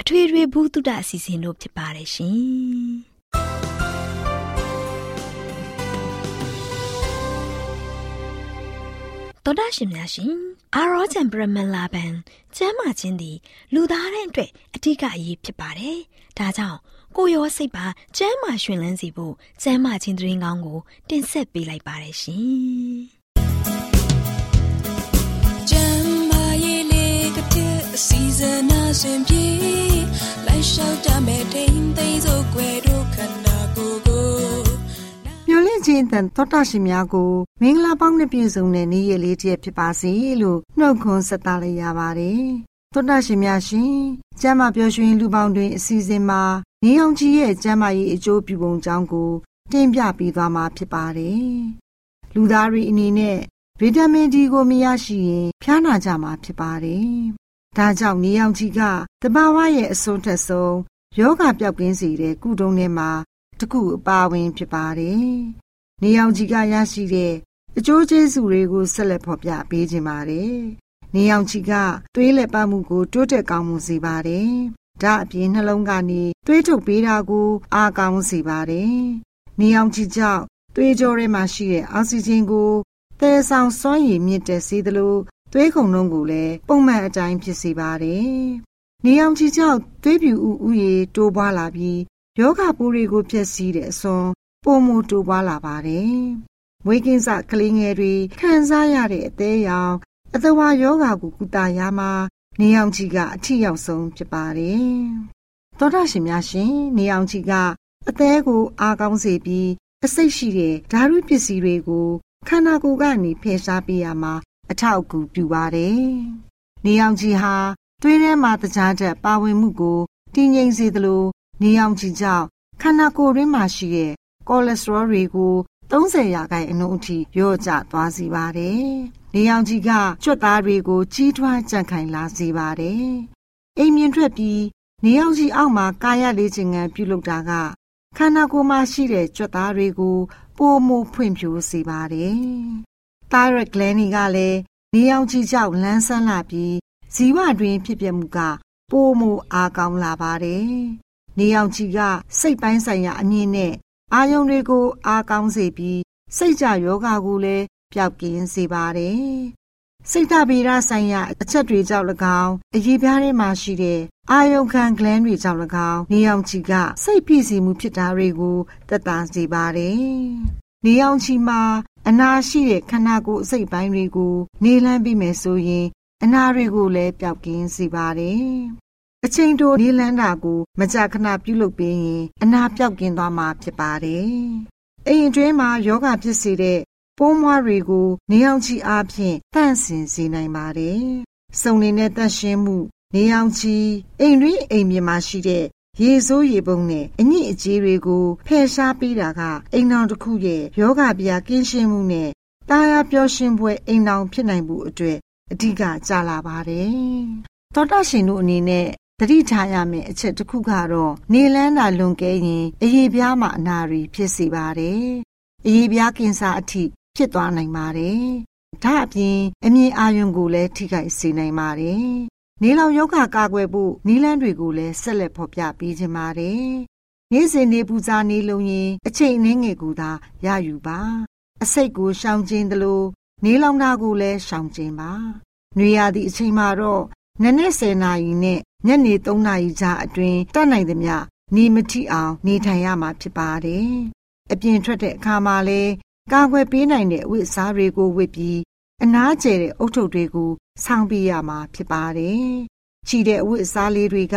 အထွေထွေဘုဒ္ဓအစီအစဉ်တို့ဖြစ်ပါတယ်ရှင်တော်ဒရှင်များရှင်အာရောချံပရမလာဘန်ကျမ်းမာခြင်းသည်လူသားတိုင်းအတွက်အထူးအရေးဖြစ်ပါတယ်။ဒါကြောင့်ကိုရောစိတ်ပါကျမ်းမာရှင်လန်းစီဖို့ကျမ်းမာခြင်းသတင်းကောင်းကိုတင်ဆက်ပေးလိုက်ပါတယ်ရှင်။ စီအစဉ်အစဉ်ပြေလိုက်လျှောက်တမဲ့ထိန်သိမ်းစို့ွယ်တို့ခန္ဓာကိုယ်ကိုမျော်လင့်ခြင်းတန်သောတာရှင်များကိုမင်္ဂလာပေါင်းနဲ့ပြည့်စုံတဲ့နေ့ရက်လေးတည်းဖြစ်ပါစေလို့နှုတ်ခွန်းဆက်သလိုက်ရပါတယ်။သောတာရှင်များရှင်ကျမ်းမာပျော်ရွှင်လူပေါင်းတွင်အစီအစဉ်မှာနေအောင်ကြီးရဲ့ကျမ်းမာရေးအကျိုးပြုပုံကြောင်းကိုတင်ပြပေးသွားမှာဖြစ်ပါတယ်။လူသားတွေအနေနဲ့ဗီတာမင်ဒီကိုမရရှိရင်ဖျားနာကြမှာဖြစ်ပါတယ် ဒါကြောင့်နေအောင်ကြီးကတဘာဝရဲ့အစွန်းထက်ဆုံးယောဂပျောက်ကင်းစေတဲ့ကုတုံးထဲမှာတခုအပါဝင်ဖြစ်ပါတယ်။နေအောင်ကြီးကရရှိတဲ့အကျိုးကျေးဇူးတွေကိုဆက်လက်ဖော်ပြပေးခြင်းပါတယ်။နေအောင်ကြီးကသွေးလက်ပတ်မှုကိုတိုးတက်ကောင်းမှုစေပါတယ်။ဒါအပြင်နှလုံးကနေသွေးထုတ်ပေးတာကိုအားကောင်းစေပါတယ်။နေအောင်ကြီးကြောင့်သွေးကြောထဲမှာရှိတဲ့အောက်ဆီဂျင်ကိုသယ်ဆောင်စွမ်းရည်မြင့်တက်စေသလို သွေးခုန်နှုန်းကိုလည်းပုံမှန်အတိုင်းဖြစ်စေပါတယ်။နေအောင်ချီကြောင့်သွေးပြူဥဥရေတိုးပွားလာပြီးယောဂပိုးတွေကိုဖျက်ဆီးတဲ့အစွန်ပုံမူတိုးပွားလာပါတယ်။မွေးကင်းစကလေးငယ်တွေခံစားရတဲ့အသေးရောင်အသဝါယောဂကိုကုသရာမှာနေအောင်ချီကအထီရောက်ဆုံးဖြစ်ပါတယ်။သောတာရှင်များရှင်နေအောင်ချီကအသေးကိုအားကောင်းစေပြီးအစိတ်ရှိတဲ့ဓာတုပစ္စည်းတွေကိုခန္ဓာကိုယ်ကနေဖယ်ရှားပေးရမှာ အထောက်အကူပြုပါတယ်။နေအောင်ကြီးဟာသွေးထဲမှာတကြားတဲ့ပါဝင်မှုကိုတည်ငြိမ်စေသလိုနေအောင်ကြီးကြောင့်ခန္ဓာကိုယ်ရင်းမှာရှိတဲ့ကိုလက်စထရောတွေကို30ရာခိုင်အနှုန်းအထိလျော့ကျသွားစေပါတယ်။နေအောင်ကြီးကကြွက်သားတွေကိုကြီးထွားကြံ့ခိုင်လာစေပါတယ်။အိမ်မြင်ထွက်ပြီးနေအောင်ကြီးအောက်မှာကာယလေးခြင်းငံပြုလုပ်တာကခန္ဓာကိုယ်မှာရှိတဲ့ကြွက်သားတွေကိုပိုမိုဖွံ့ဖြိုးစေပါတယ်။ thyroid gland တွေကလည်းနေအောင်ကြီးကြောင့်လန်းဆန်းလာပြီးဇီဝတွင်ဖြစ်ပျက်မှုကပိုမိုအားကောင်းလာပါတယ်။နေအောင်ကြီးကစိတ်ပိုင်းဆိုင်ရာအမြင်နဲ့အာယုံတွေကိုအားကောင်းစေပြီးစိတ်ကြယောဂါကိုလည်းပျောက်ကင်းစေပါတယ်။စိတ်ဓာတ်ဗေဒဆိုင်ရာအချက်တွေကြောင့်၎င်းအရေးပြားထဲမှာရှိတဲ့အာယုံခံ gland တွေကြောင့်၎င်းနေအောင်ကြီးကစိတ်ပြည့်စုံမှုဖြစ်တာတွေကိုသက်သာစေပါတယ်။နေအောင်ကြီးမှာ အနာရှိတဲ့ခန္ဓာကိုယ်အစိတ်ပိုင်းတွေကိုနေလန်းပြီးမယ်ဆိုရင် အနာတွေကိုလည်းပျောက်ကင်းစေပါတယ်အချိန်တိုနေလန်းတာကိုမကြာခဏပြုလုပ်ပေးရင်အနာပြောက်ကင်းသွားမှာဖြစ်ပါတယ်။အိမ်အတွင်းမှာယောဂဖြစ်စေတဲ့ပိုးမွားတွေကိုနေအောင်ချီအားဖြင့်တန့်စင်စေနိုင်ပါတယ်။စုံနေတဲ့တန့်ရှင်းမှု နေအောင်ချီအိမ်တွင်းအိမ်မြေမှာရှိတဲ့ ရေစိုးရေပုံနဲ့အညစ်အကြေးတွေကိုဖယ်ရှားပေးတာကအိမ်တော်တစ်ခုရဲ့ယောဂဗျာကင်းရှင်းမှုနဲ့တာယာပျော်ရွှင်ပွဲအိမ်တော်ဖြစ်နိုင်မှုအတွက်အဓိကကြလာပါတယ်။သောတာရှင်တို့အနေနဲ့တတိထားရမယ့်အချက်တစ်ခုကတော့နေလန်းတာလွန်ကဲရင်အရေးပြားမှအနာရီဖြစ်စေပါတယ်။အရေးပြားကင်ဆာအထိဖြစ်သွားနိုင်ပါတယ်။ဒါအပြင်အမြင်အာရုံကိုလည်းထိခိုက်စေနိုင်ပါတယ်။ နေလောင်ယောဂကာကွယ်ဖို့နီလန်းတွေကိုလည်းဆက်လက်ဖော်ပြပေးခြင်းပါတယ်။နေ့စဉ်နေပူဇာနေလုံးရင်အချိန်နှင်းငယ်ကူသာရယူပါ။အစိတ်ကိုရှောင်ကျဉ်သလိုနေလောင်တာကိုလည်းရှောင်ကျဉ်ပါ။နွေရာသီအချိန်မှာတော့နနက်10နာရီနဲ့ညနေ3နာရီကြားအတွင်းတတ်နိုင်သမျှနေမထိအောင်နေထိုင်ရမှာဖြစ်ပါတယ်။အပြင်ထွက်တဲ့အခါမှာလည်းကာကွယ်ပေးနိုင်တဲ့အဝတ်အစားတွေကိုဝတ်ပြီး အနားကျဲတဲ့အုတ်ထုပ်တွေကိုဆောင်းပေးရမှာဖြစ်ပါတယ်။ချီတဲ့အဝတ်အစားလေးတွေက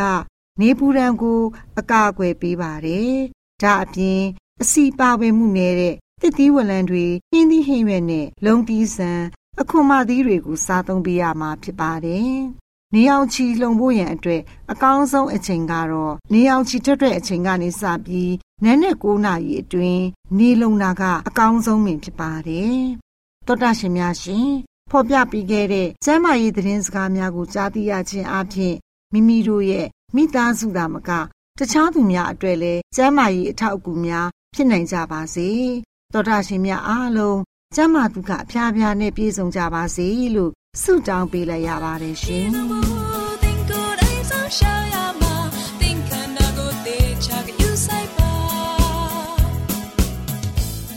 နေပူဒဏ်ကို အကာအကွယ်ပေးပါတယ်။ဒါအပြင်အစီပါဝင်မှုနေတဲ့တစ်သီးဝလံတွေဟင်းသီးဟင်းရွက်နဲ့လုံပြီးဆန်အခွန်မသီးတွေကိုစားသုံးပေးရမှာဖြစ်ပါတယ်။နေအောင်ချီလှုံဖို့ရန်အတွက်အကောင်းဆုံးအချိန်ကတော့နေအောင်ချီထွက်တဲ့အချိန်ကနေစပြီးနန်းနဲ့9နာရီအတွင်းနေလုံတာကအကောင်းဆုံးပင်ဖြစ်ပါတယ်။ သောတာရှင်များရှင်ဖော်ပြပေးခဲ့တဲ့ကျမ်းမာရေးသတင်းစကားများကိုကြားသိရခြင်းအပြင်မိမိတို့ရဲ့မိသားစုသာမကတခြားသူများအတွက်လည်းကျမ်းမာရေးအထောက်အကူများဖြစ်နိုင်ကြပါစေ။သောတာရှင်များအားလုံးကျမ်းမာသူကအဖျားဖျားနဲ့ပြည့်စုံကြပါစေလို့ဆုတောင်းပေးလိုက်ရပါတယ်ရှင်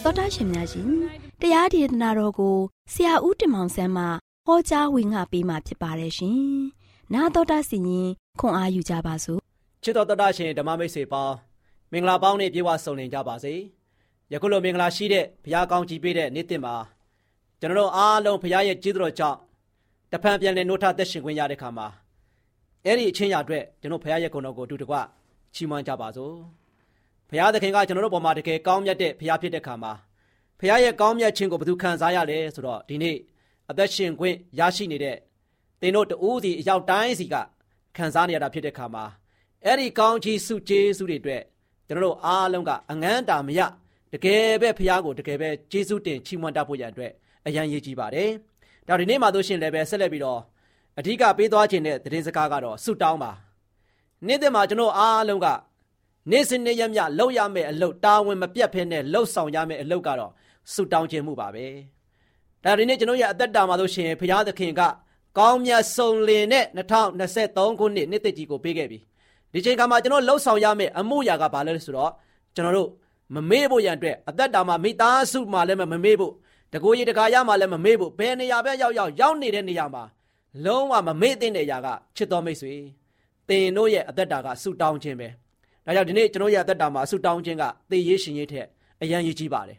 တော်တာရှင်များရှင် တရားဒေသနာတော်ကိုဆရာဦးတင်မောင်ဆန်းမှဟောကြားဝင်ငါပေးมาဖြစ်ပါတယ်ရှင်။နာတော်တာစီရင်ခွန်အားယူကြပါစို့။ချစ်တော်တော်တာရှင်ဓမ္မမိတ်ဆွေပေါင်းမင်္ဂလာပေါင်းနဲ့ပြေဝဆုံနေကြပါစေ။ယခုလိုမင်္ဂလာရှိတဲ့ဘုရားကောင်းကြီးပေးတဲ့နေ့တင်မှာကျွန်တော်တို့အားလုံးဘုရားရဲ့ကျေးဇူးတော်ကြောင့်တဖန်ပြန်လည်နှုတ်ထသက်ရှင်ခွင့်ရတဲ့ခါမှာအဲ့ဒီအချင်းရအတွက်ကျွန်တော်ဘုရားရဲ့ဂုဏ်တော်ကိုအတူတကွချီးမွမ်းကြပါစို့ဘုရားသခင်ကကျွန်တော်တို့ပေါ်မှာတကယ်ကောင်းမြတ်တဲ့ဘုရားဖြစ်တဲ့ခါမှာ ဘုရားရဲ့ကောင်းမြတ်ခြင်းကိုဘယ်သူခံစားရလဲဆိုတော့ဒီနေ့အသက်ရှင်ခွင့်ရရှိနေတဲ့သင်တို့တူးစီအရောက်တိုင်းစီကခံစားနေရတာဖြစ်တဲ့ခါမှာအဲ့ဒီကောင်းချီးစုကျေးဇူးတွေအတွက်ကျွန်တော်တို့အားလုံးကအငန်းတာမရတကယ်ပဲဘုရားကိုတကယ်ပဲကျေးဇူးတင်ချီးမွမ်းတတ်ဖို့ရန်အတွက်အရန်ရည်ကြီးပါတယ်။ဒါဒီနေ့မှတို့ရှင်လည်းပဲဆက်လက်ပြီးတော့အဓိကပေးသွားခြင်းတဲ့သတင်းစကားကတော့ဆုတောင်းပါ။နေ့တဲ့မှာကျွန်တော်အားလုံးကနေ့စဉ်နေ့ရက်မြလောက်ရမယ့်အလုပ်တာဝန်မပြတ်ဖဲနဲ့လှုပ်ဆောင်ရမယ့်အလုပ်ကတော့ ဆုတောင်းခြင်းမှုပါပဲ။ဒါဒီနေ့ကျွန်တော်ရဲ့အသက်တာမှာလို့ရှင်ဘုရားသခင်ကကောင်းမြတ်ဆုံးလင်နဲ့2023ခုနှစ်နှစ်သက်ကြီးကိုပေးခဲ့ပြီ။ဒီချိန်ခါမှာကျွန်တော်လှုပ်ဆောင်ရမယ့်အမှုရာကဘာလဲဆိုတော့ကျွန်တော်တို့မမေ့ဖို့ရန်အတွက်အသက်တာမှာမိသားစုမှာလည်းမမေ့ဖို့တကိုယ်ရည်တကာရမှလည်းမမေ့ဖို့ဘယ်နေရာပဲရောက်ရောက်ရောက်နေတဲ့နေရာမှာလုံးဝမမေ့တဲ့အရာကချစ်တော်မိတ်ဆွေသင်တို့ရဲ့အသက်တာကဆူတောင်းခြင်းပဲဒါကြောင့်ဒီနေ့ကျွန်တော်ရဲ့အသက်တာမှာဆူတောင်းခြင်းကသေရေးရှင်ရေးထက်အရန်ရည်ကြီးပါတယ်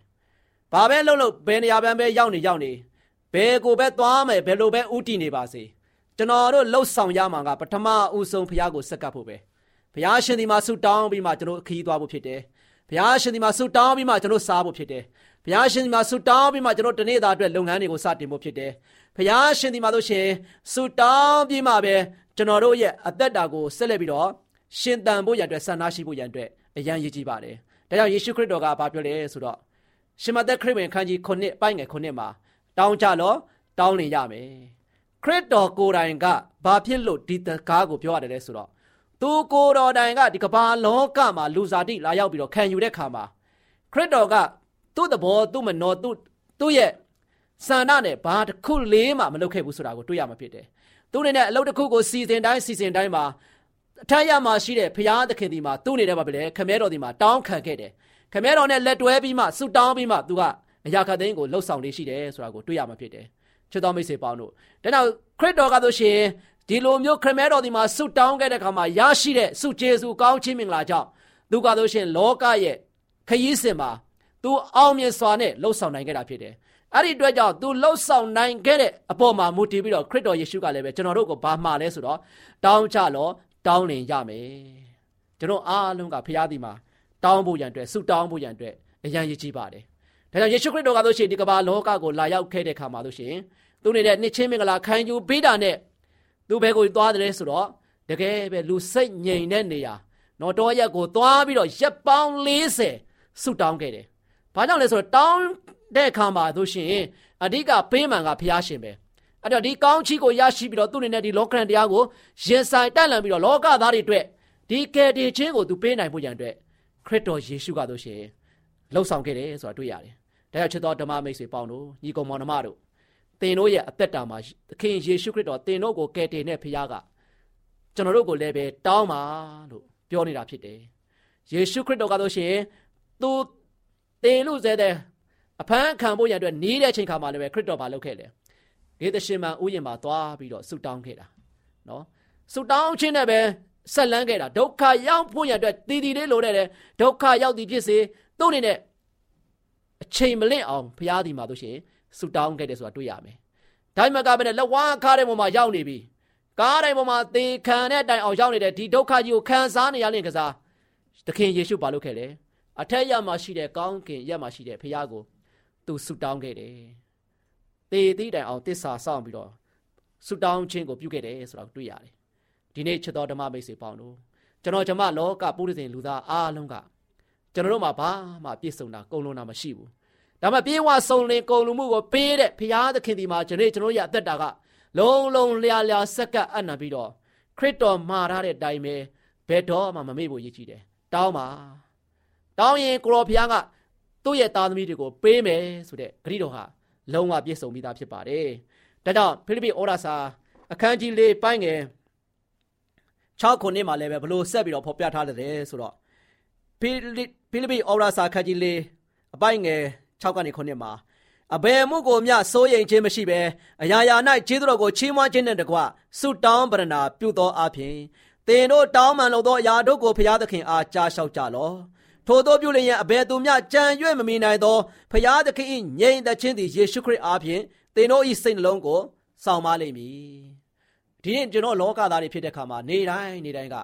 ဘာပဲလုပ်လို့ဘယ်နေရာပဲရောက်နေရောက်နေဘယ်ကိုပဲသွားမယ်ဘယ်လိုပဲဥတည်နေပါစေကျွန်တော်တို့လှုပ်ဆောင်ရမှာကပထမဦးဆုံးဘုရားကိုစက္ကပ်ဖို့ပဲဘုရားရှင်ဒီမှာဆူတောင်းပြီးမှကျွန်တော်ခရီးသွားဖို့ဖြစ်တယ်ဘုရားရှင်ဒီမှာဆူတောင်းပြီးမှကျွန်တော်စားဖို့ဖြစ်တယ်ဘုရားရှင်ဒီမှာဆူတောင်းပြီးမှကျွန်တော်တနေ့သားအတွက်လုပ်ငန်းတွေကိုစတင်ဖို့ဖြစ်တယ်ဘုရားရှင်ဒီမှာလို့ရှင်ဆူတောင်းပြီးမှပဲကျွန်တော်တို့ရဲ့အသက်တာကိုဆက်လက်ပြီးတော့ရှင်တန်ဖို့ရန်အတွက်ဆန္ဒရှိဖို့ရန်အတွက်အရန်ရည်ကြီးပါတယ်ဒါကြောင့်ယေရှုခရစ်တော်ကဘာပြောလဲဆိုတော့ ရှင်မသက်ခရစ်ဝင်ခန်းကြီး9ပိုင်းငယ်9မှာတောင်းကြလောတောင်းလင်ရမယ်ခရစ်တော်ကိုယ်တိုင်ကဘာဖြစ်လို့ဒီတကားကိုပြောရတယ်လဲဆိုတော့သူကိုယ်တော်တိုင်ကဒီကမ္ဘာလောကမှာလူစားတိလာရောက်ပြီးတော့ခံယူတဲ့ခါမှာခရစ်တော်ကသူ့သဘောသူ့မနောသူ့သူ့ရဲ့ဆန္ဒနဲ့ဘာတစ်ခုလေးမှမလုပ်ခဲ့ဘူးဆိုတာကိုတွေ့ရမှာဖြစ်တယ်။သူ့အနေနဲ့အလုပ်တစ်ခုကိုစီစဉ်တိုင်းစီစဉ်တိုင်းမှာအထက်ရမှာရှိတဲ့ဘုရားသခင်ဒီမှာသူ့အနေနဲ့ပါပဲလေခမဲတော်ဒီမှာတောင်းခံခဲ့တယ်။ ခမဲတော်နဲ့လက်တွဲပြီးမှဆုတောင်းပြီးမှသူကအရာခသိန်းကိုလှုပ်ဆောင်နေရှိတယ်ဆိုတာကိုတွေ့ရမှာဖြစ်တယ်။ချစ်တော်မိတ်ဆွေပေါင်းတို့ဒါကြောင့်ခရစ်တော်ကဆိုရှင်ဒီလိုမျိုးခမဲတော်ဒီမှာဆုတောင်းခဲ့တဲ့အခါမှာရရှိတဲ့ဆုကျေးဇူးကောင်းချီးမင်္ဂလာကြောင့်သူကဆိုရှင်လောကရဲ့ခရီးစဉ်မှာသူအောင်မြင်စွာနဲ့လှုပ်ဆောင်နိုင်ခဲ့တာဖြစ်တယ်။အဲ့ဒီအတွက်ကြောင့်သူလှုပ်ဆောင်နိုင်ခဲ့တဲ့အပေါ်မှာမူတည်ပြီးတော့ခရစ်တော်ယေရှုကလည်းပဲကျွန်တော်တို့ကိုဘာမှာလဲဆိုတော့တောင်းချလောတောင်းလင်ရမယ်ကျွန်တော်အားလုံးကဖရာဒီမှာ တောင်းဖို့ရန်အတွက်ဆုတောင်းဖို့ရန်အတွက်အရန်ရည်ကြီးပါတယ်ဒါကြောင့်ယေရှုခရစ်တော်ကဆိုရှင်ဒီကမ္ဘာလောကကိုလာရောက်ခဲ့တဲ့ခါမှာဆိုရှင်သူနေတဲ့နှစ်ချင်းမင်္ဂလာခံယူပေးတာနဲ့သူဘဲကိုသွားတယ်ဆိုတော့တကယ်ပဲလူစိတ်ငြိမ်တဲ့နေရာနော်တော်ရက်ကိုသွားပြီးတော့ရက်ပေါင်း40ဆုတောင်းခဲ့တယ်။ဘာကြောင့်လဲဆိုတော့တောင်းတဲ့အခါမှာဆိုရှင်အဓိကပေးမှန်ကဘုရားရှင်ပဲ။အဲ့တော့ဒီကောင်းချီးကိုရရှိပြီးတော့သူ့အနေနဲ့ဒီလောကရန်တရားကိုရင်ဆိုင်တက်လန်ပြီးတော့လောကသားတွေအတွက်ဒီကယ်တင်ခြင်းကိုသူပေးနိုင်ဖို့ရန်အတွက် ခရစ်တော်ယေရှုကဆိုရှင်လှုပ်ဆောင်ခဲ့တယ်ဆိုတာတွေ့ရတယ်။ဒါကြောင့်ချစ်တော်ဓမ္မမိတ်ဆွေပေါင်းတို့ညီကောင်မောင်နှမတို့သင်တို့ရဲ့အသက်တာမှာသခင်ယေရှုခရစ်တော်သင်တို့ကိုကယ်တင်တဲ့ဖခင်ကကျွန်တော်တို့ကိုလည်းပဲတောင်းပါလို့ပြောနေတာဖြစ်တယ်။ယေရှုခရစ်တော်ကဆိုရှင်သူတင်လို့စေတဲ့အဖမ်းခံဖို့ရတဲ့နီးတဲ့ချိန်ခါမှာလည်းပဲခရစ်တော်ဘာလုပ်ခဲ့လဲ။ဂေသရှင်မန်ဥယျာဉ်မှာသွားပြီးတော့ဆုတောင်းခဲ့တာ။နော်။ဆုတောင်းခြင်းနဲ့ပဲ ဆက်လန်းခဲ့တာဒုက္ခရောက်ဖို့ရတဲ့တည်တည်လေးလိုတဲ့ဒုက္ခရောက်သည်ဖြစ်စေသူ့အနေနဲ့အချိန်မလင့်အောင်ဘုရားဒီမှာတို့ရှင်ဆူတောင်းခဲ့တယ်ဆိုတာတွေ့ရမယ်။ဒါမှမကဘဲနဲ့လက်ဝါးခါတဲ့ပုံမှာရောက်နေပြီ။ကားတိုင်းပုံမှာသေခံတဲ့တိုင်အောင်ရောက်နေတဲ့ဒီဒုက္ခကြီးကိုခံစားနေရတဲ့ကစားသခင်ယေရှုဘာလုပ်ခဲ့လဲ။အထက်ရမှာရှိတဲ့ကောင်းကင်ရက်မှာရှိတဲ့ဖခင်ကိုသူဆူတောင်းခဲ့တယ်။သေသည့်တိုင်အောင်တစ္ဆာဆောင်ပြီးတော့ဆူတောင်းခြင်းကိုပြုခဲ့တယ်ဆိုတာတွေ့ရတယ်။ ဒီနေ့ချစ်တော်ဓမ္မမိတ်ဆွေပေါင်းတို့ကျွန်တော်ဓမ္မလောကပုရိသေလူသားအားလုံးကကျွန်တော်တို့မှာဘာမှပြည့်စုံတာကုန်လုံးတာမရှိဘူးဒါမှပြေဝဆုံလင်ကုန်လူမှုကိုပေးတဲ့ဘုရားသခင်ဒီမှာကျွန်တော်ကျွန်တော်ရအသက်တာကလုံးလုံးလျာလျာစက္ကပ်အံ့နာပြီးတော့ခရစ်တော်မှာထားတဲ့အတိုင်းပဲဘယ်တော့မှမမေ့ဖို့ရည်ကြည်တယ်တောင်းပါတောင်းရင်ကိုရောဘုရားကသူ့ရဲ့သားသမီးတွေကိုပေးမယ်ဆိုတဲ့ဂရုတော်ဟာလုံးဝပြည့်စုံပြီးသားဖြစ်ပါတယ်ဒါကြောင့်ဖိလိပ္ပိဩရာစာအခန်းကြီး၄ပိုင်းငယ် 6ခုနှစ်မှာလည်းပဲဘလို့ဆက်ပြီးတော့ဖော်ပြထားတယ်ဆိုတော့ဖိလိဖိလိပ္ပိဩရာစာအခန်းကြီး၄အပိုင်းငယ်6ကနေ9မှာအဘယ်မှုကိုမျှစိုးရိမ်ခြင်းမရှိဘဲအရာရာ၌ခြေတော်ကိုချီးမွမ်းခြင်းနဲ့တကွဆုတောင်းပရဏာပြုသောအပြင်သင်တို့တောင်းမှန်လို့သောအရာတို့ကိုဖျားသခင်အားကြားလျှောက်ကြလော့ထိုတို့ပြုလျင်အဘယ်သူမျှကြံ၍မမီနိုင်သောဖျားသခင်၏ငြိမ်သက်ခြင်းသည်ယေရှုခရစ်အားဖြင့်သင်တို့၏စိတ်နှလုံးကိုစောင့်မလိမ့်မည် ဒီနေ့ကျွန်တော်လောကသားတွေဖြစ်တဲ့ခါမှာနေတိုင်းနေတိုင်းက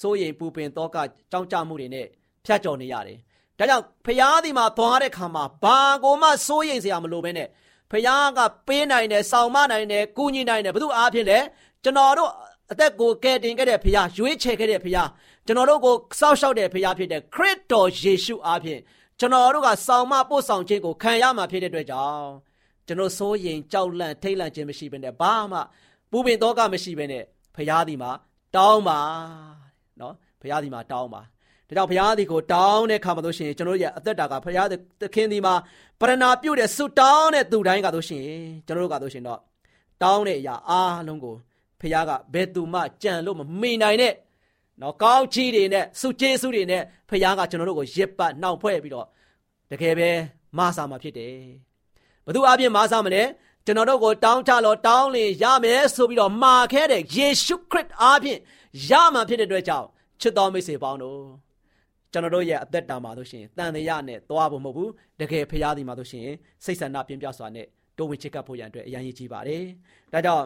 စိုးရိမ်ပူပင်တောကကြောင်းကြမှုတွေနဲ့ဖြတ်ကျော်နေရတယ်ဒါကြောင့်ဖျားဒီမှာသွားတဲ့ခါမှာဘာကိုမှစိုးရိမ်စရာမလိုဘဲနဲ့ဖျားကပေးနိုင်တယ်ဆောင်မနိုင်တယ်ကူညီနိုင်တယ်ဘု து အားဖြင့်လေကျွန်တော်တို့အသက်ကိုကယ်တင်ခဲ့တဲ့ဖျားရွေးချယ်ခဲ့တဲ့ဖျားကျွန်တော်တို့ကိုစောက်ရှောက်တဲ့ဖျားဖြစ်တဲ့ခရစ်တော်ယေရှုအားဖြင့်ကျွန်တော်တို့ကဆောင်မပို့ဆောင်ခြင်းကိုခံရမှာဖြစ်တဲ့အတွက်ကြောင့်ကျွန်တော်စိုးရင်ကြောက်လန့်ထိတ်လန့်ခြင်းမရှိဘဲနဲ့ဘာမှ ပူပင်တော့ကမရှိဘဲနဲ့ဖျားဒီမှာတောင်းပါနော်ဖျားဒီမှာတောင်းပါဒါကြောင့်ဘုရားသည်ကိုတောင်းတဲ့ခါမှာတို့ရှင်ကျွန်တော်တို့ရဲ့အသက်တာကဘုရားသခင်ဒီမှာပရဏာပြုတ်တဲ့ဆုတောင်းတဲ့သူတိုင်းကတို့ရှင်ကျွန်တော်တို့ကတို့ရှင်တော့တောင်းတဲ့အရာအားလုံးကိုဘုရားကဘယ်သူမှကြံလို့မမိနိုင်တဲ့နော်ကောင်းချီးတွေနဲ့ဆုကျေးဇူးတွေနဲ့ဘုရားကကျွန်တော်တို့ကိုရစ်ပတ်နှောင်ဖွဲ့ပြီးတော့တကယ်ပဲမဆာမှာဖြစ်တယ်ဘသူအပြင်မဆာမလဲ ကျွန်တော်တို့ကိုတောင်းချလို့တောင်းလင်ရမယ်ဆိုပြီးတော့မှာခဲ့တဲ့ယေရှုခရစ်အားဖြင့်ရမှာဖြစ်တဲ့အတွက်ကြောင့်ချစ်တော်မိတ်ဆွေပေါင်းတို့ကျွန်တော်တို့ရဲ့အသက်တာမှာဆိုရှင်တန်တရားနဲ့သွားဖို့မဟုတ်ဘူးတကယ်ဖရားဒီမှာဆိုရှင်စိတ်ဆန္ဒပြင်းပြစွာနဲ့တိုးဝင်ချစ်ကပ်ဖို့ရန်အတွက်အရန်ရည်ကြီးပါတယ်ဒါကြောင့်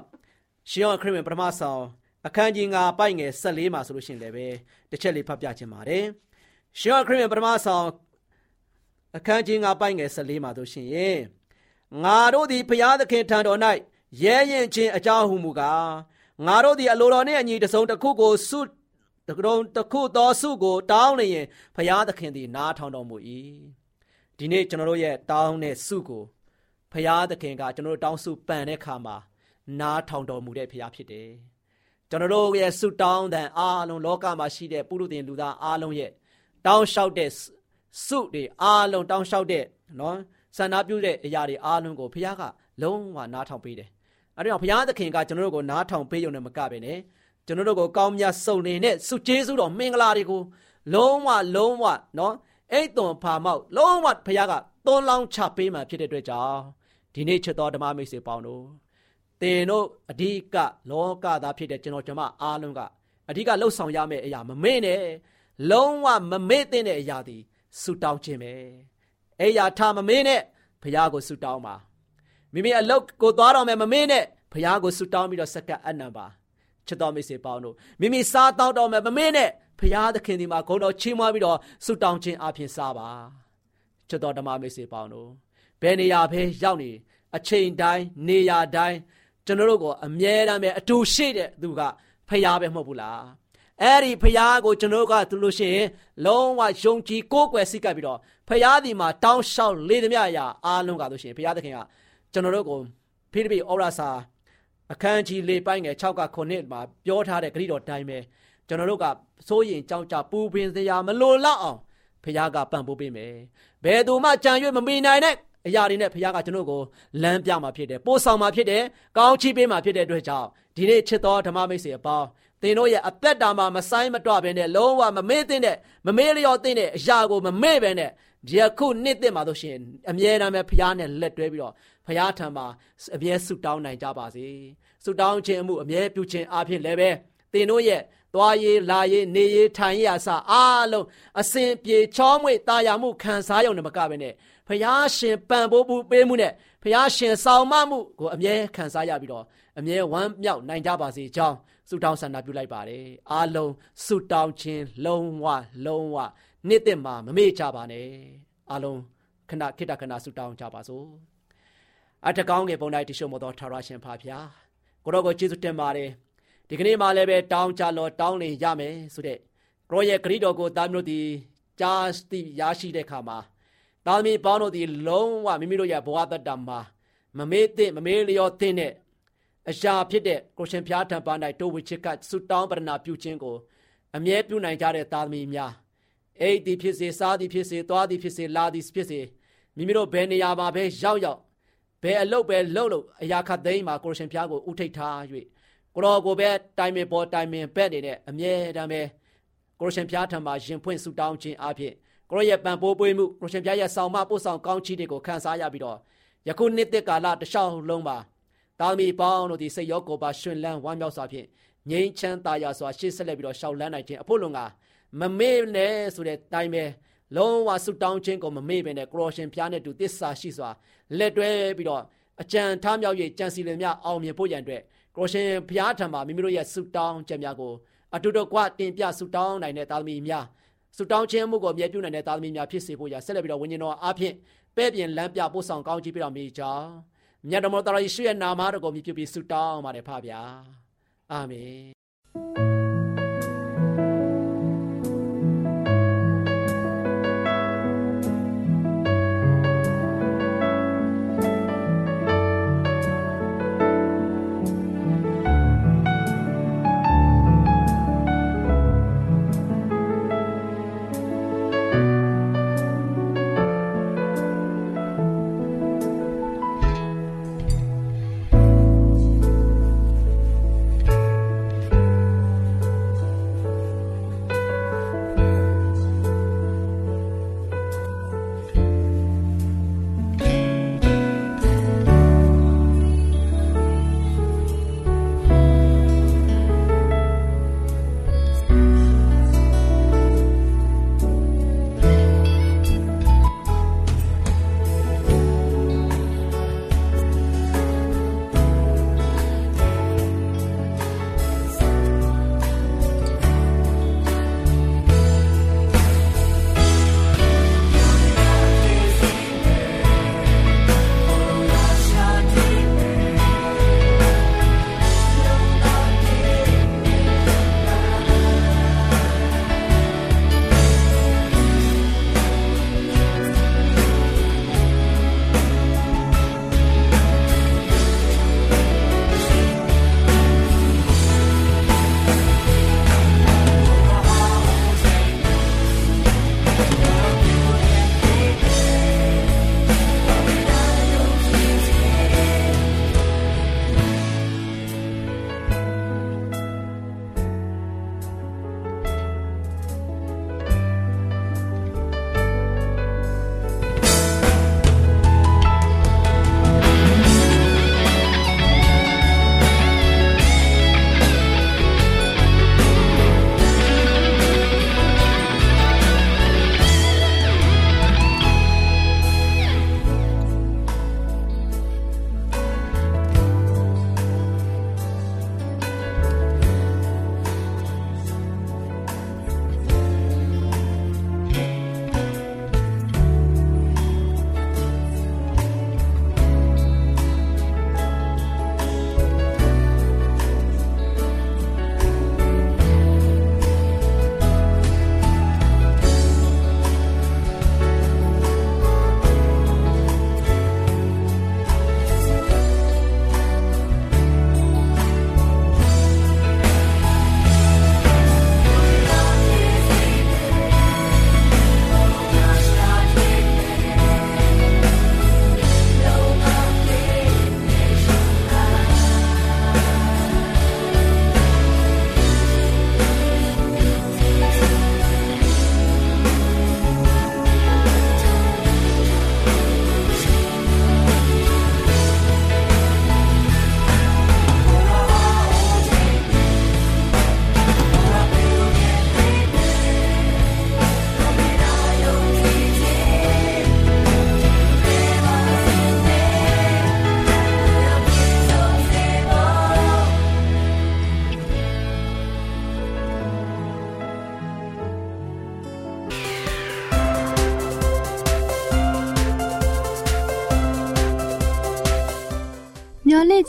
ရှင်ယောခရစ်ဝင်ပထမဆောင်အခန်းကြီး9ပိုက်ငယ်14မှာဆိုလို့ရှိရင်လည်းပဲတစ်ချက်လေးဖတ်ပြခြင်းပါတယ်ရှင်ယောခရစ်ဝင်ပထမဆောင်အခန်းကြီး9ပိုက်ငယ်14မှာဆိုရှင် ငါတို့သည်ဖရားသခင်ထံတော်၌ရဲရင်ချင်းအကြောင်းဟုမူကားငါတို့သည်အလိုတော်နှင့်အညီတစုံတစ်ခုကိုဆုတကရုံတခုသောစုကိုတောင်းနေရင်ဘုရားသခင်သည်နားထောင်တော်မူ၏ဒီနေ့ကျွန်တော်တို့ရဲ့တောင်းတဲ့စုကိုဘုရားသခင်ကကျွန်တော်တို့တောင်းစုပန်တဲ့ခါမှာနားထောင်တော်မူတဲ့ဘုရားဖြစ်တယ်ကျွန်တော်တို့ရဲ့စုတောင်းတဲ့အားလုံးလောကမှာရှိတဲ့ပုရုသင်လူသားအားလုံးရဲ့တောင်းလျှောက်တဲ့စုတွေအားလုံးတောင်းလျှောက်တဲ့နော် ဆန္ဒပြုတဲ့အရာတွေအားလုံးကိုဘုရားကလုံးဝနားထောင်ပေးတယ်အဲဒါကြောင့်ဘုရားသခင်ကကျွန်တော်တို့ကိုနားထောင်ပေးရုံနဲ့မကပဲနဲ့ကျွန်တော်တို့ကိုကောင်းမြတ်စုံနေတဲ့စုကျေးဇူးတော်မင်္ဂလာတွေကိုလုံးဝလုံးဝနော်အဲ့သွန်ဖာမောက်လုံးဝဘုရားကသွန်လောင်းချပေးမှဖြစ်တဲ့အတွက်ကြောင့်ဒီနေ့ချစ်တော်ဓမ္မမိတ်ဆွေပေါင်းတို့သင်တို့အဓိကလောကသားဖြစ်တဲ့ကျွန်တော်ကျွန်မအားလုံးကအဓိကလှုပ်ဆောင်ရမယ့်အရာမမေ့နဲ့လုံးဝမမေ့တဲ့အရာသည်ဆုတောင်းခြင်းပဲ အဲ့ရာထားမမေ့နဲ့ဘုရားကိုဆုတောင်းပါမိမိအလုတ်ကိုသွားတော်မယ်မမေ့နဲ့ဘုရားကိုဆုတောင်းပြီးတော့စက္ကပ်အနံပါချစ်တော်မိတ်ဆွေပေါင်းတို့မိမိစားတောက်တော်မယ်မမေ့နဲ့ဖရာသခင်ဒီမှာဂုဏ်တော်ချီးမွမ်းပြီးတော့ဆုတောင်းခြင်းအပြင်စားပါချစ်တော်ဓမ္မမိတ်ဆွေပေါင်းတို့ဘယ်နေရာပဲရောက်နေအချိန်တိုင်းနေရာတိုင်းကျွန်တော်တို့ကိုအမြဲတမ်းပဲအတူရှိတဲ့သူကဖရာပဲမဟုတ်ဘူးလား အဲ့ဒီဖရာကိုကျွန်တော်ကသူလို့ရှိရင်လုံးဝယုံကြည်ကိုးကွယ်စိတ်ကပ်ပြီးတော့ဖရာဒီမှာတောင်းလျှောက်လေသမျှအရာအားလုံးကလို့ရှိရင်ဖရာသခင်ကကျွန်တော်တို့ကိုဖိလိပ္ပိဩရစာအခန်းကြီး၄ပိုင်းငယ်6က9မှာပြောထားတဲ့ဂရိတော်တိုင်းပဲကျွန်တော်တို့ကစိုးရင်ကြောက်ကြပူပင်စရာမလိုလောက်အောင်ဖခင်ကပံ့ပိုးပေးမယ်ဘယ်သူမှကြံရွေးမမီနိုင်တဲ့အရာတွေနဲ့ဖခင်ကကျွန်တော်ကိုလမ်းပြမှာဖြစ်တယ်ပို့ဆောင်မှာဖြစ်တယ်ကောင်းချီးပေးမှာဖြစ်တဲ့အတွက်ကြောင့်ဒီနေ့ချစ်တော်ဓမ္မမိတ်ဆွေအပေါင်း သင်တို့ရဲ့အသက်တာမှာမဆိုင်မတော့ဘဲနဲ့လုံးဝမမေ့သင့်တဲ့မမေ့လျော့သင့်တဲ့အရာကိုမမေ့ဘဲနဲ့ဒီအခုနှစ်သက်မှာလို့ရှိရင်အမြဲတမ်းပဲဖခင်နဲ့လက်တွဲပြီးတော့ဖခင်ထံမှာအမြဲဆုတောင်းနိုင်ကြပါစေဆုတောင်းခြင်းအမှုအမြဲပြုခြင်းအဖြစ်လည်းပဲသင်တို့ရဲ့သွားရေးလာရေးနေရေးထိုင်ရေးအစအားလုံးအစဉ်ပြေချောမွေ့တာယာမှုခံစားရုံနဲ့မကဘဲနဲ့ဖျားရှင်ပံ့ပိုးမှုပေးမှုနဲ့ဖျားရှင်ဆောင်မမှုကိုအမြဲခံစားရပြီးတော့အမြဲဝမ်းမြောက်နိုင်ကြပါစေကြောင်း ဆုတောင်းဆန္ဒပြုလိုက်ပါတယ်အားလုံးဆုတောင်းခြင်းလုံးဝလုံးဝနေ့သက်မှာမမေ့ကြပါနဲ့အားလုံးခဏခိတခဏဆုတောင်းကြပါစို့အထကောင်းငယ်ပုံတိုင်းတရှို့မတော်ထာဝရရှင်ဖာဖျားကိုရောကိုကျေးဇူးတင်ပါတယ်ဒီကနေ့မှလည်းပဲတောင်းကြလောတောင်းနေရမယ်ဆိုတဲ့ကိုရဲ့ဂရိတော်ကိုသားမျိုးဒီကြားသိရရှိတဲ့အခါမှာသားမီးပေါင်းတို့ဒီလုံးဝမိမိတို့ရဲ့ဘဝတတ္တမှာမမေ့တဲ့မမေ့လျော့တဲ့ အရာဖြစ်တဲ့ကိုရှင်ဖျားထံပါ၌တိုးဝချစ်ကဆုတောင်းပရဏာပြုခြင်းကိုအမြဲပြုနိုင်ကြတဲ့သားသမီးများအိတ်ဒီဖြစ်စေစားသည်ဖြစ်စေသွားသည်ဖြစ်စေလာသည်ဖြစ်စေမိမိတို့ဘယ်နေရာမှာပဲရောက်ရောက်ဘယ်အလုပ်ပဲလုပ်လို့အရာခတ်သိမ်းမှာကိုရှင်ဖျားကိုဥထိတ်ထား၍ကိုတော်ကိုပဲတိုင်ပင်ပေါ်တိုင်ပင်ဘက်နေတဲ့အမြဲတမ်းပဲကိုရှင်ဖျားထံမှာရင်ဖွင့်ဆုတောင်းခြင်းအဖြစ်ကိုရဲ့ပံပိုးပွေးမှုကိုရှင်ဖျားရဲ့ဆောင်မပို့ဆောင်ကောင်းချီးတွေကိုခံစားရပြီးတော့ယခုနှစ်သက်ကာလတခြားလုံးမှာ တာမီပေါင်းတို့ဒီစိတ်ရောကိုယ်ပါရှင်လန်းဝမ်းမြောက်စွာဖြင့်ငြိမ်းချမ်းသာယာစွာရှေ့ဆက်လက်ပြီးတော့ရှောက်လန်းနိုင်ခြင်းအဖို့လုံကမမေ့နဲ့ဆိုတဲ့တိုင်းပဲလုံးဝဆုတောင်းခြင်းကိုမမေ့ပဲနဲ့ကရောရှင်ဖျားနဲ့တူတစ္ဆာရှိစွာလက်တွဲပြီးတော့အကြံထားမြောက်၍ကြံစီလင်များအောင်မြင်ဖို့ရန်အတွက်ကိုရှင်ဘုရားထံမှာမိမိတို့ရဲ့ဆုတောင်းချက်များကိုအတူတကွတင်ပြဆုတောင်းနိုင်တဲ့သားသမီးများဆုတောင်းခြင်းမှုကိုအမြဲပြုနိုင်တဲ့သားသမီးများဖြစ်စေဖို့ရဆက်လက်ပြီးတော့ဝိညာဉ်တော်အားဖြင့်ပဲ့ပြင်လမ်းပြပို့ဆောင်ကောင်းချီးပြတော်မူကြောင်း မြတ်တော်မတော်ယေရှုရဲ့နာမတော်ကိုမြည်ပြုပြီးဆုတောင်းပါတယ်ဖပါဗျာအာမင်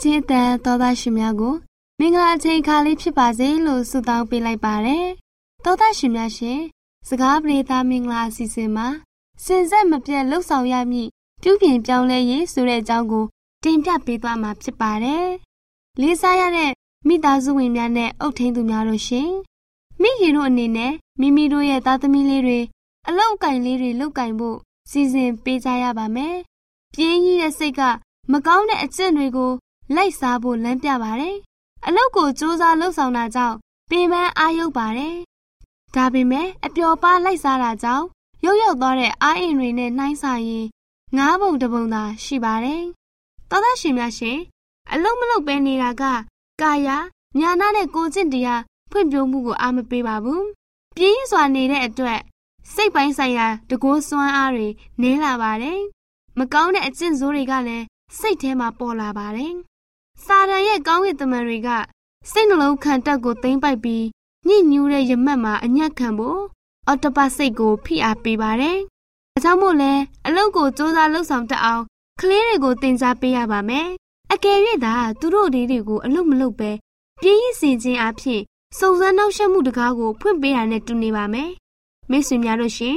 ခြင်းအတန်သောသားရှင်များကိုမင်္ဂလာချိန်ခါလေးဖြစ်ပါစေလို့ဆုတောင်းပေးလိုက်ပါတယ်။သောသားရှင်များရှင်စကားပြေသားမင်္ဂလာအစီအစဉ်မှာစင်ဆက်မပြတ်လှုပ်ဆောင်ရမည့်ပြုပြင်ပြောင်းလဲရေးဆိုတဲ့အကြောင်းကိုတင်ပြပေးသွားမှာဖြစ်ပါတယ်။လေးစားရတဲ့မိသားစုဝင်များနဲ့အုပ်ထိန်းသူများတို့ရှင်မိခင်တို့အနေနဲ့မိမိတို့ရဲ့သားသမီးလေးတွေအလောက်အကင်လေးတွေလုတ်ကင်ဖို့စီစဉ်ပေးကြရပါမယ်။ပြင်းကြီးတဲ့စိတ်ကမကောင်းတဲ့အကျင့်တွေကို လိုက်စားဖို့လမ်းပြပါတယ်။အလုပ်ကိုစူးစမ်းလှုပ်ဆောင်တာကြောင့်ပင်ပန်းအာရုပ်ပါတယ်။ဒါပေမဲ့အပျော်ပါးလိုက်စားတာကြောင့်ရုပ်ရောက်သွားတဲ့အာအင်တွေနဲ့နှိုင်းဆိုင်ရင်ငါးပုံတစ်ပုံသာရှိပါတယ်။သောသားရှင်များရှင်အလုံးမလုံးပဲနေတာကကာယညာနာနဲ့ကိုကျင့်တရားဖွံ့ဖြိုးမှုကိုအားမပေးပါဘူး။ပြင်းစွာနေတဲ့အတွက်စိတ်ပိုင်းဆိုင်ရာတကိုးစွမ်းအားတွေနည်းလာပါတယ်။မကောင်းတဲ့အကျင့်ဆိုးတွေကလည်းစိတ်ထဲမှာပေါ်လာပါတယ်။ စာရန်ရဲ့ကောင်းကင်တမန်တွေကစိတ်နှလုံးခံတက်ကိုသိမ့်ပိုက်ပြီးညှဉ်းညူးတဲ့ရမတ်မှာအညက်ခံဖို့အော်တပတ်စိတ်ကိုဖိအားပေးပါတယ်။အကြောင်းမို့လဲအလုပ်ကိုစူးစမ်းလှုပ်ဆောင်တတ်အောင်ကလေးတွေကိုသင်ကြားပေးရပါမယ်။အကယ်၍သာသူတို့လေးတွေကိုအလုပ်မလုပ်ပဲပြင်းရည်စင်ခြင်းအဖြစ်စုံစမ်းနှောက်ယှက်မှုတကားကိုဖွင့်ပေးတာနဲ့တူနေပါမယ်။မိတ်ဆွေများတို့ရှင်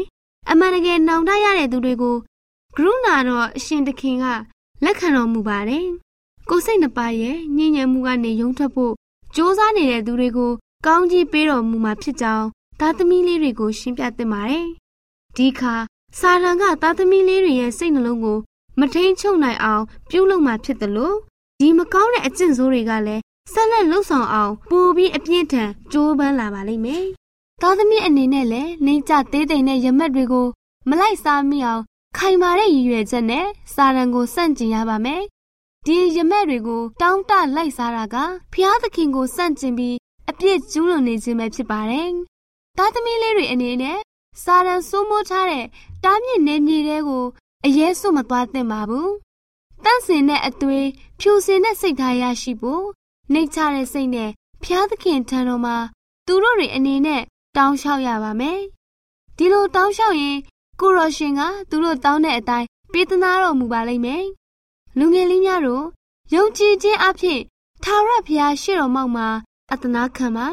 အမှန်တကယ်နှောင်တရတဲ့သူတွေကိုဂရုဏာတော့အရှင်တခင်ကလက်ခံတော်မူပါတယ်။ ကိုယ်စိတ်နှပါရဲ့ညဉ့်ညံမှုကနေရုံထွက်ဖို့စ조사နေတဲ့သူတွေကိုကောင်းကြီးပေးတော်မူမှာဖြစ်ကြောင်းသားသမီးလေးတွေကို ရှင်းပြသင့်ပါတယ်။ဒီခါစာရန်ကသားသမီးလေးတွေရဲ့စိတ်နှလုံးကို မထိန်ချုပ်နိုင်အောင် ပြုလုပ်မှဖြစ်တယ်လို့ဒီမကောင်းတဲ့အကျင့်ဆိုးတွေကလည်းဆက်လက်လှုပ်ဆောင်အောင်ပိုပြီးအပြင်းထန်ကြိုးပမ်းလာပါလိမ့်မယ်။သားသမီးအနေနဲ့လည်းနေကြသေးသိမ်တဲ့ရမက်တွေကို မလိုက်စားမိအောင်ခိုင်မာတဲ့ရည်ရွယ်ချက်နဲ့စာရန်ကိုစန့်ကျင်ရပါမယ်။ ဒီရမက်တွေကိုတောင်းတလိုက်စားတာကဖျားသခင်ကိုစန့်ကျင်ပြီးအပြစ်ကျူးလွန်နေခြင်းပဲဖြစ်ပါတယ်။သားသမီးလေးတွေအနေနဲ့စာရန်စိုးမိုးထားတဲ့တားမြစ်နေမြေတွေကိုအရဲစွမသွားသင့်ပါဘူး။တန့်စင်တဲ့အသွေးဖြူစင်တဲ့စိတ်ထားရရှိဖို့နှိတ်ချတဲ့စိတ်နဲ့ဖျားသခင်ထံတော်မှာသူတို့တွေအနေနဲ့တောင်းလျှောက်ရပါမယ်။ဒီလိုတောင်းလျှောက်ရင်ကိုရောရှင်ကသူတို့တောင်းတဲ့အတိုင်းပေးသနာတော်မူပါလိမ့်မယ်။ လူငယ်လေးများတို့ယုံကြည်ခြင်းအဖြစ်ထာဝရဘုရားရှေ့တော်မှောက်မှာအတနာခံပါ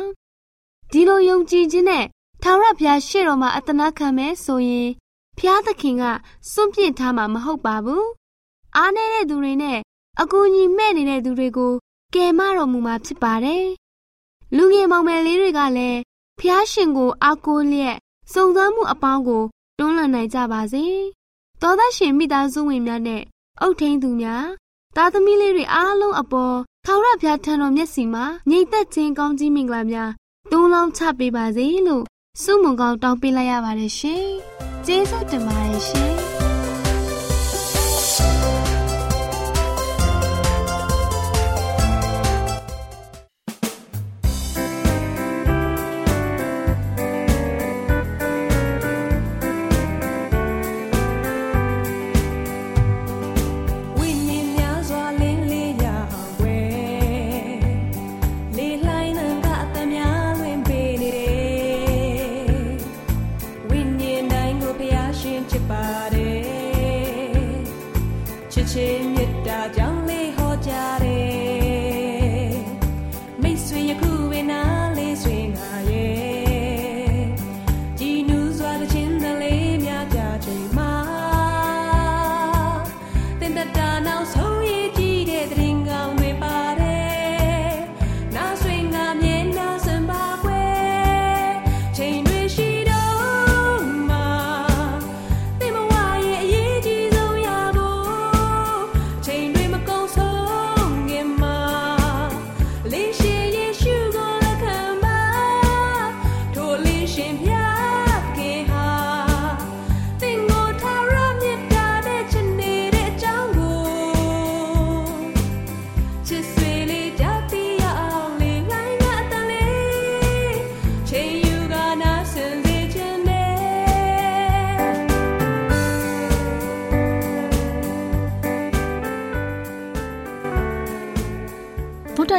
။ဒီလိုယုံကြည်ခြင်းနဲ့ထာဝရဘုရားရှေ့တော်မှာအတနာခံမယ်ဆိုရင်ဘုရားသခင်ကစွန့်ပစ်ထားမှာမဟုတ်ပါဘူး။အားနေတဲ့သူတွေနဲ့အကူအညီမဲ့နေတဲ့သူတွေကိုကယ်မတော်မူမှာဖြစ်ပါတယ်။လူငယ်မောင်မယ်လေးတွေကလည်းဖျားရှင်ကိုအားကိုးလျက်စုံစမ်းမှုအပေါင်းကိုတွန်းလှန်နိုင်ကြပါစေ။သောသားရှင်မိသားစုဝင်များနဲ့ အုတ်ထိန်သူများသားသမီးလေးတွေအားလုံးအပေါ်ထာဝရဘုရားထံတော်မျက်စီမှာငြိမ်သက်ခြင်းကောင်းကြီးမင်္ဂလာများတွန်းလောင်းချပေးပါစေလို့ဆုမွန်ကောင်းတောင်းပေးလိုက်ရပါတယ်ရှင်။ကျေးဇူးတင်ပါတယ်ရှင်။။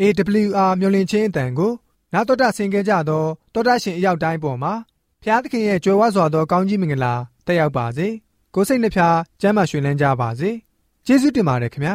AWR မျော်လင့်ခြင်းအတန်ကိုနာတော်တာဆင်ကြကြသောတောတာရှင်အရောက်တိုင်းပေါ်မှာဖျားသခင်ရဲ့ကြွယ်ဝစွာသောကောင်းကြီးမင်္ဂလာတက်ရောက်ပါစေကိုစိတ်နှဖျားစမ်းမွှင်လန်းကြပါစေကျေးဇူးတင်ပါတယ်ခင်ဗျာ